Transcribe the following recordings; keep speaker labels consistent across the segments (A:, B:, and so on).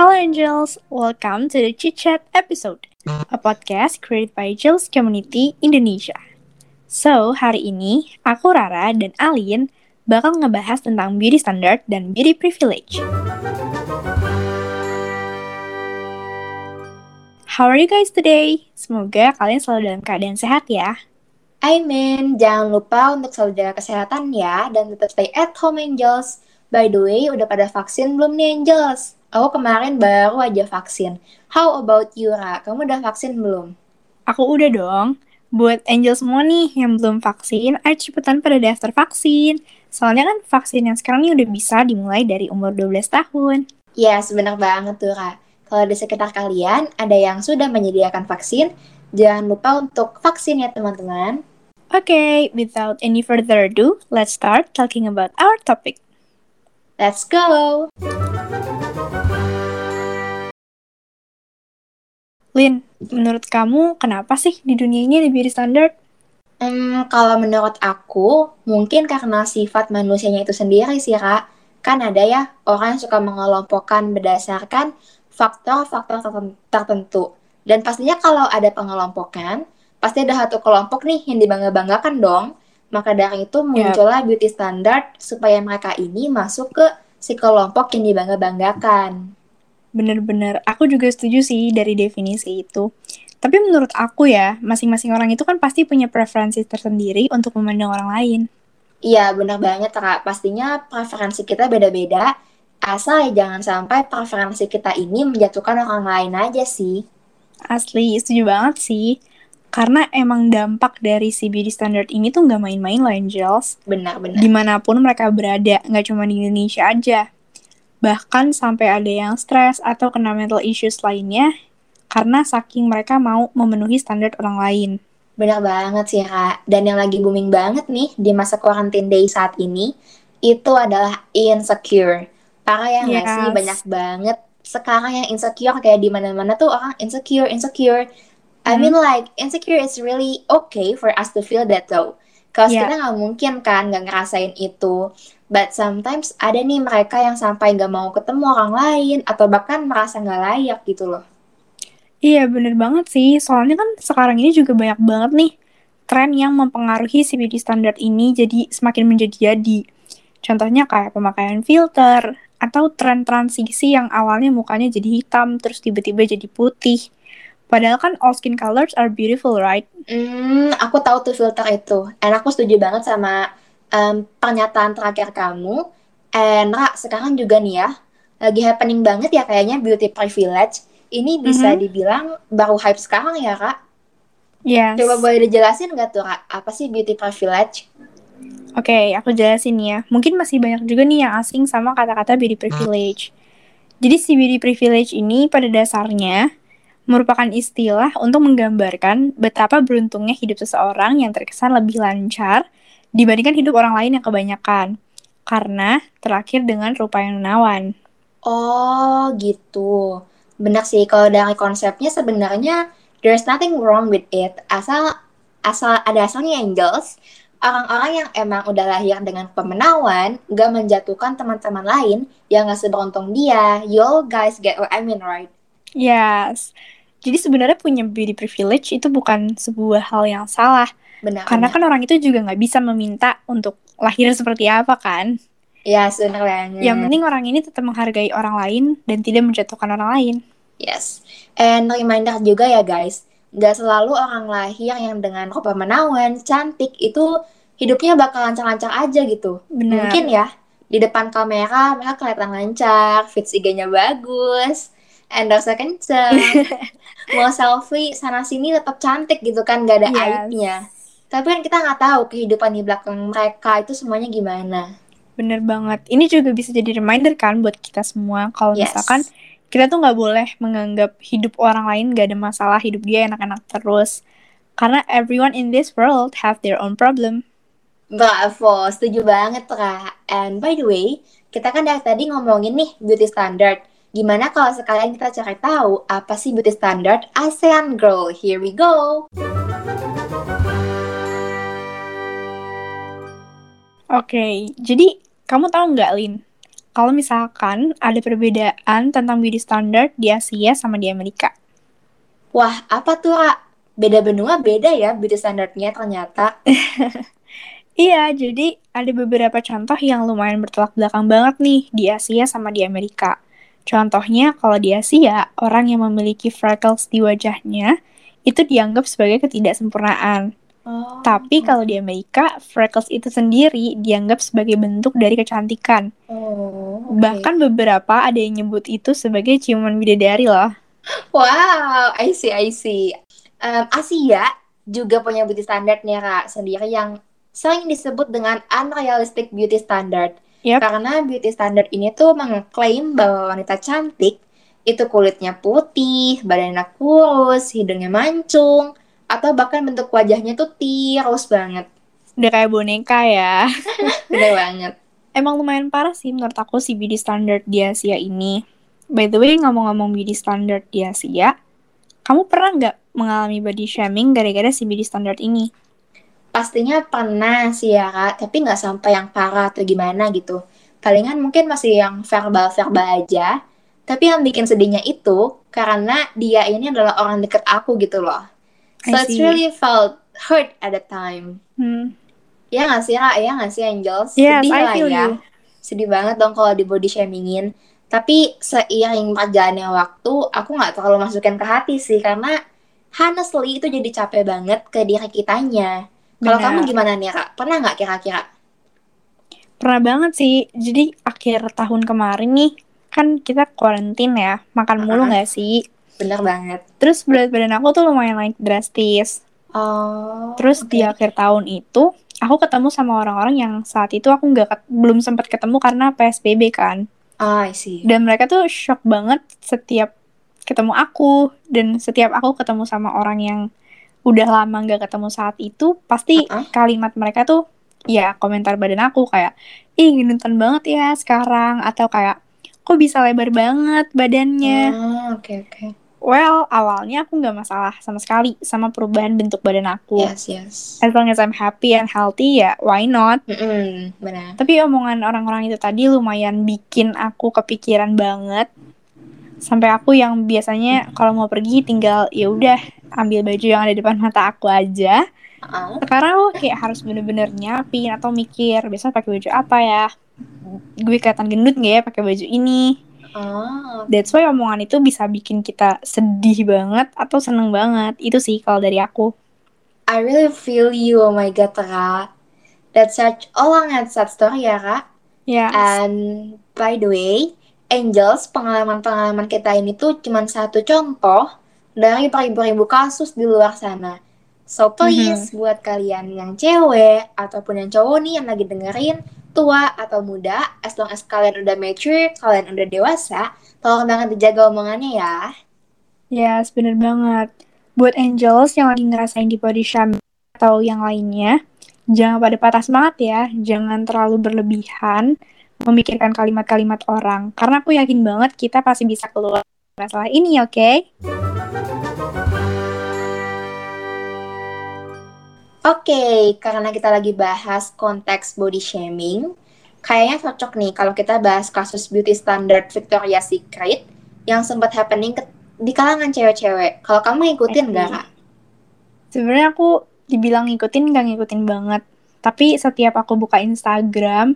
A: Hello Angels, welcome to the Chit Chat episode, a podcast created by Angels Community Indonesia. So, hari ini aku Rara dan Alin bakal ngebahas tentang beauty standard dan beauty privilege. How are you guys today? Semoga kalian selalu dalam keadaan sehat ya.
B: Amin, jangan lupa untuk selalu jaga kesehatan ya dan tetap stay at home Angels. By the way, udah pada vaksin belum nih Angels? Aku kemarin baru aja vaksin. How about you, Ra? Kamu udah vaksin belum?
A: Aku udah dong. Buat angel semua nih yang belum vaksin, ayo cepetan pada daftar vaksin. Soalnya kan vaksin yang sekarang ini udah bisa dimulai dari umur 12 tahun.
B: Ya, yes, bener banget tuh, Ra. Kalau di sekitar kalian ada yang sudah menyediakan vaksin, jangan lupa untuk vaksin ya teman-teman.
A: Okay, without any further ado, let's start talking about our topic.
B: Let's go!
A: Lin, menurut kamu kenapa sih di dunia ini ada beauty standard?
B: Hmm, kalau menurut aku, mungkin karena sifat manusianya itu sendiri sih, Ra. Kan ada ya orang yang suka mengelompokkan berdasarkan faktor-faktor tertentu. Dan pastinya kalau ada pengelompokan, pasti ada satu kelompok nih yang dibangga-banggakan dong. Maka dari itu muncullah yep. beauty standard supaya mereka ini masuk ke si kelompok yang dibangga-banggakan.
A: Bener-bener, aku juga setuju sih dari definisi itu. Tapi menurut aku ya, masing-masing orang itu kan pasti punya preferensi tersendiri untuk memandang orang lain.
B: Iya, bener banget, Kak. Pastinya preferensi kita beda-beda, asal jangan sampai preferensi kita ini menjatuhkan orang lain aja sih.
A: Asli, setuju banget sih. Karena emang dampak dari si beauty standard ini tuh nggak main-main loh Angels.
B: Benar-benar.
A: Di mana pun mereka berada, nggak cuma di Indonesia aja. Bahkan sampai ada yang stres atau kena mental issues lainnya karena saking mereka mau memenuhi standar orang lain.
B: Benar banget sih, Kak. Dan yang lagi booming banget nih di masa quarantine day saat ini, itu adalah insecure. Parah yang yes. sih? Banyak banget sekarang yang insecure kayak di mana-mana tuh orang insecure, insecure I mean hmm. like insecure is really okay for us to feel that though. Kalau yeah. kita nggak mungkin kan nggak ngerasain itu. But sometimes ada nih mereka yang sampai nggak mau ketemu orang lain atau bahkan merasa nggak layak gitu loh.
A: Iya bener banget sih. Soalnya kan sekarang ini juga banyak banget nih tren yang mempengaruhi si beauty standard ini jadi semakin menjadi-jadi. Contohnya kayak pemakaian filter atau tren transisi yang awalnya mukanya jadi hitam terus tiba-tiba jadi putih Padahal kan all skin colors are beautiful, right?
B: Hmm, aku tahu tuh filter itu. And aku setuju banget sama um, pernyataan terakhir kamu. And Ra, sekarang juga nih ya, lagi happening banget ya kayaknya beauty privilege. Ini bisa mm -hmm. dibilang baru hype sekarang ya, Kak?
A: Yes.
B: Coba boleh dijelasin nggak tuh, Kak? Apa sih beauty privilege?
A: Oke, okay, aku jelasin ya. Mungkin masih banyak juga nih yang asing sama kata-kata beauty privilege. Jadi si beauty privilege ini pada dasarnya merupakan istilah untuk menggambarkan betapa beruntungnya hidup seseorang yang terkesan lebih lancar dibandingkan hidup orang lain yang kebanyakan. Karena terakhir dengan rupa yang menawan.
B: Oh, gitu. Benar sih, kalau dari konsepnya sebenarnya there's nothing wrong with it. Asal asal ada asalnya angels, orang-orang yang emang udah lahir dengan pemenawan gak menjatuhkan teman-teman lain yang gak seberuntung dia. You guys get what I mean, right?
A: Yes. Jadi sebenarnya punya beauty privilege itu bukan sebuah hal yang salah.
B: Benar.
A: Karena kan orang itu juga nggak bisa meminta untuk lahir seperti apa kan.
B: Ya, yes, sebenarnya.
A: Yang penting orang ini tetap menghargai orang lain dan tidak menjatuhkan orang lain.
B: Yes. And reminder juga ya guys, nggak selalu orang lahir yang dengan rupa menawan, cantik itu hidupnya bakal lancar-lancar aja gitu.
A: Benar.
B: Mungkin ya, di depan kamera mereka kelihatan lancar, fit IG-nya bagus, endorse kenceng mau selfie sana sini tetap cantik gitu kan gak ada yes. aibnya tapi kan kita nggak tahu kehidupan di belakang mereka itu semuanya gimana
A: bener banget ini juga bisa jadi reminder kan buat kita semua kalau yes. misalkan kita tuh nggak boleh menganggap hidup orang lain gak ada masalah hidup dia enak-enak terus karena everyone in this world have their own problem
B: Bravo, setuju banget Ra. And by the way, kita kan dari tadi ngomongin nih beauty standard. Gimana kalau sekalian kita cari tahu apa sih beauty standard ASEAN Girl? Here we go!
A: Oke, okay, jadi kamu tahu nggak, Lin? kalau misalkan ada perbedaan tentang beauty standard di Asia sama di Amerika.
B: Wah, apa tuh, Kak? Beda benua beda ya beauty standardnya ternyata.
A: iya, jadi ada beberapa contoh yang lumayan bertolak belakang banget nih di Asia sama di Amerika. Contohnya, kalau di Asia, orang yang memiliki freckles di wajahnya itu dianggap sebagai ketidaksempurnaan. Oh, Tapi kalau di Amerika, freckles itu sendiri dianggap sebagai bentuk dari kecantikan. Oh, okay. Bahkan beberapa ada yang nyebut itu sebagai ciuman bidadari loh.
B: Wow, I see, I see. Um, Asia juga punya beauty standardnya kak sendiri yang sering disebut dengan unrealistic beauty standard. Yep. Karena beauty standard ini tuh mengklaim bahwa wanita cantik itu kulitnya putih, badannya kurus, hidungnya mancung, atau bahkan bentuk wajahnya tuh tirus banget.
A: Udah kayak boneka ya.
B: Udah banget.
A: Emang lumayan parah sih menurut aku si beauty standard di Asia ini. By the way, ngomong-ngomong beauty standard di Asia, kamu pernah nggak mengalami body shaming gara-gara si beauty standard ini?
B: Pastinya pernah sih ya kak, tapi nggak sampai yang parah atau gimana gitu. Palingan mungkin masih yang verbal-verbal aja. Tapi yang bikin sedihnya itu karena dia ini adalah orang deket aku gitu loh So it's really felt hurt at the time. Hmm. Ya nggak sih Kak? Ya nggak sih Angels?
A: Yes, Sedih I lah ya. You.
B: Sedih banget dong kalau di body shamingin. Tapi seiring perjalannya waktu, aku nggak terlalu masukin ke hati sih karena honestly itu jadi capek banget ke diri kitanya. Kalau kamu gimana nih kak? Pernah nggak kira-kira?
A: Pernah banget sih. Jadi akhir tahun kemarin nih kan kita karantin ya, makan uh -huh. sih?
B: Bener banget.
A: Terus berat badan aku tuh lumayan naik drastis.
B: Oh.
A: Terus okay. di akhir tahun itu aku ketemu sama orang-orang yang saat itu aku nggak belum sempat ketemu karena PSBB kan.
B: Oh, I see.
A: Dan mereka tuh shock banget setiap ketemu aku dan setiap aku ketemu sama orang yang udah lama nggak ketemu saat itu pasti uh -uh. kalimat mereka tuh ya komentar badan aku kayak ih gendut banget ya sekarang atau kayak kok bisa lebar banget badannya.
B: Oke oh, oke. Okay, okay.
A: Well, awalnya aku nggak masalah sama sekali sama perubahan bentuk badan aku.
B: Yes, yes.
A: As long as I'm happy and healthy, ya why not?
B: Mm -mm, benar.
A: Tapi omongan orang-orang itu tadi lumayan bikin aku kepikiran banget. Sampai aku yang biasanya kalau mau pergi tinggal ya udah ambil baju yang ada di depan mata aku aja. Uh-uh. Sekarang aku kayak harus bener-bener nyiapin atau mikir besok pakai baju apa ya? Gue kelihatan gendut gak ya pakai baju ini?
B: Oh.
A: That's why omongan itu bisa bikin kita sedih banget atau seneng banget. Itu sih kalau dari aku.
B: I really feel you, oh my god, Ra. That's such a long and sad story ya, Ra.
A: Yeah.
B: And by the way, Angels, pengalaman-pengalaman kita ini tuh cuma satu contoh dari beribu-ribu kasus di luar sana. So please, mm -hmm. buat kalian yang cewek ataupun yang cowok nih yang lagi dengerin, tua atau muda, as long as kalian udah mature, kalian udah dewasa, tolong banget dijaga omongannya ya.
A: Ya, yes, bener banget. Buat angels yang lagi ngerasain di body shame atau yang lainnya, jangan pada patah semangat ya, jangan terlalu berlebihan memikirkan kalimat-kalimat orang, karena aku yakin banget kita pasti bisa keluar masalah ini, oke? Okay?
B: Oke, okay, karena kita lagi bahas konteks body shaming, kayaknya cocok nih kalau kita bahas kasus beauty standard Victoria's Secret yang sempat happening ke, di kalangan cewek-cewek. Kalau kamu ngikutin nggak, Kak?
A: Sebenarnya aku dibilang ngikutin nggak ngikutin banget. Tapi setiap aku buka Instagram,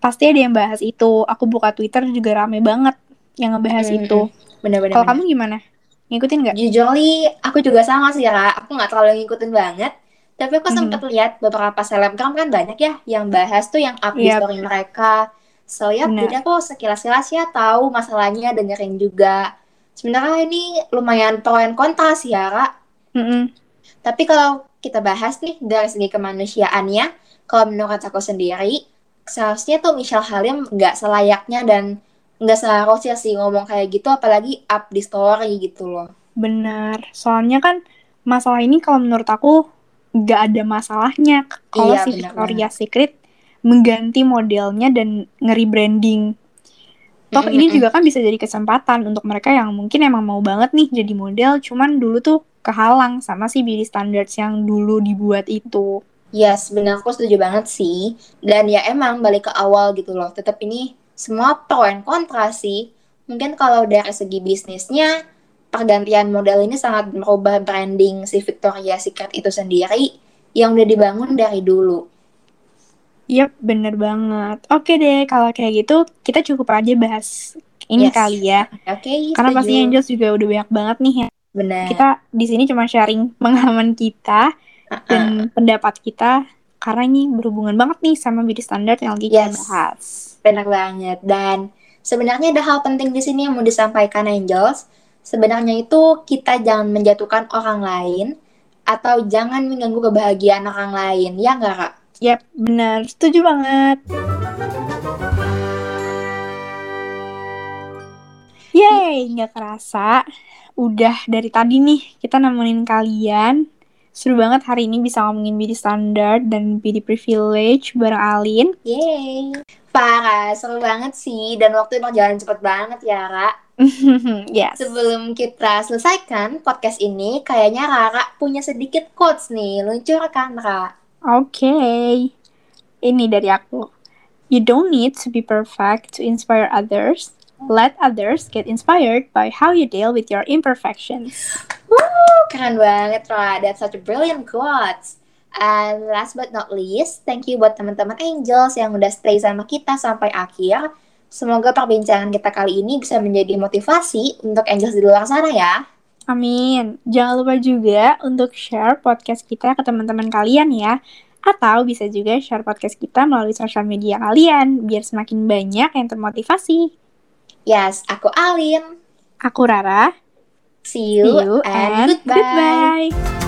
A: pasti ada yang bahas itu. Aku buka Twitter juga rame banget yang ngebahas hmm, itu.
B: Bener-bener.
A: Kalau kamu gimana? Ngikutin nggak?
B: Jujur aku juga sama sih, Kak. Aku nggak terlalu ngikutin banget tapi aku sempat mm -hmm. lihat beberapa selebgram kan banyak ya yang bahas tuh yang up yep. story mereka. So ya, jadi aku sekilas-kilas ya tahu masalahnya, dengerin juga. Sebenarnya ini lumayan pro and kontra sih ya, Kak.
A: Mm -hmm.
B: Tapi kalau kita bahas nih dari segi kemanusiaannya, kalau menurut aku sendiri, seharusnya tuh Michelle Halim nggak selayaknya dan nggak seharusnya sih ngomong kayak gitu, apalagi up di story gitu loh.
A: Benar, soalnya kan masalah ini kalau menurut aku nggak ada masalahnya kalau iya, si Victoria Secret mengganti modelnya dan nge-rebranding. Toh mm-hmm. ini juga kan bisa jadi kesempatan untuk mereka yang mungkin emang mau banget nih jadi model, cuman dulu tuh kehalang sama si beauty standards yang dulu dibuat itu.
B: Yes, benar aku setuju banget sih. Dan ya emang balik ke awal gitu loh. Tetap ini semua pro and kontra sih. Mungkin kalau dari segi bisnisnya, pergantian model ini sangat merubah branding si Victoria Secret itu sendiri yang udah dibangun dari dulu.
A: Yap, bener banget. Oke deh, kalau kayak gitu kita cukup aja bahas ini yes. kali ya.
B: Oke, okay,
A: Karena pasti Angels juga udah banyak banget nih ya.
B: Benar.
A: Kita di sini cuma sharing pengalaman kita uh -uh. dan pendapat kita karena ini berhubungan banget nih sama beauty standard yang lagi yes. kita bahas.
B: Benar banget. Dan sebenarnya ada hal penting di sini yang mau disampaikan Angels. Sebenarnya itu kita jangan menjatuhkan orang lain atau jangan mengganggu kebahagiaan orang lain. Ya nggak, Kak?
A: Yap, benar. Setuju banget. Yeay, nggak kerasa. Udah dari tadi nih kita nemenin kalian Seru banget hari ini bisa ngomongin beauty standard dan beauty privilege bareng Alin.
B: Yeay. Parah, seru banget sih. Dan waktu berjalan cepet banget ya, Ra.
A: yes.
B: Sebelum kita selesaikan podcast ini, kayaknya Rara punya sedikit quotes nih. Luncurkan, Ra.
A: Oke. Okay. Ini dari aku. You don't need to be perfect to inspire others. Let others get inspired by how you deal with your imperfections.
B: Keren banget, Ra. That's such a brilliant quotes. And last but not least, thank you buat teman-teman Angels yang udah stay sama kita sampai akhir. Semoga perbincangan kita kali ini bisa menjadi motivasi untuk Angels di luar sana ya.
A: Amin. Jangan lupa juga untuk share podcast kita ke teman-teman kalian ya. Atau bisa juga share podcast kita melalui sosial media kalian, biar semakin banyak yang termotivasi.
B: Yes, aku Alin.
A: Aku Rara.
B: See you, See you and, and goodbye. goodbye.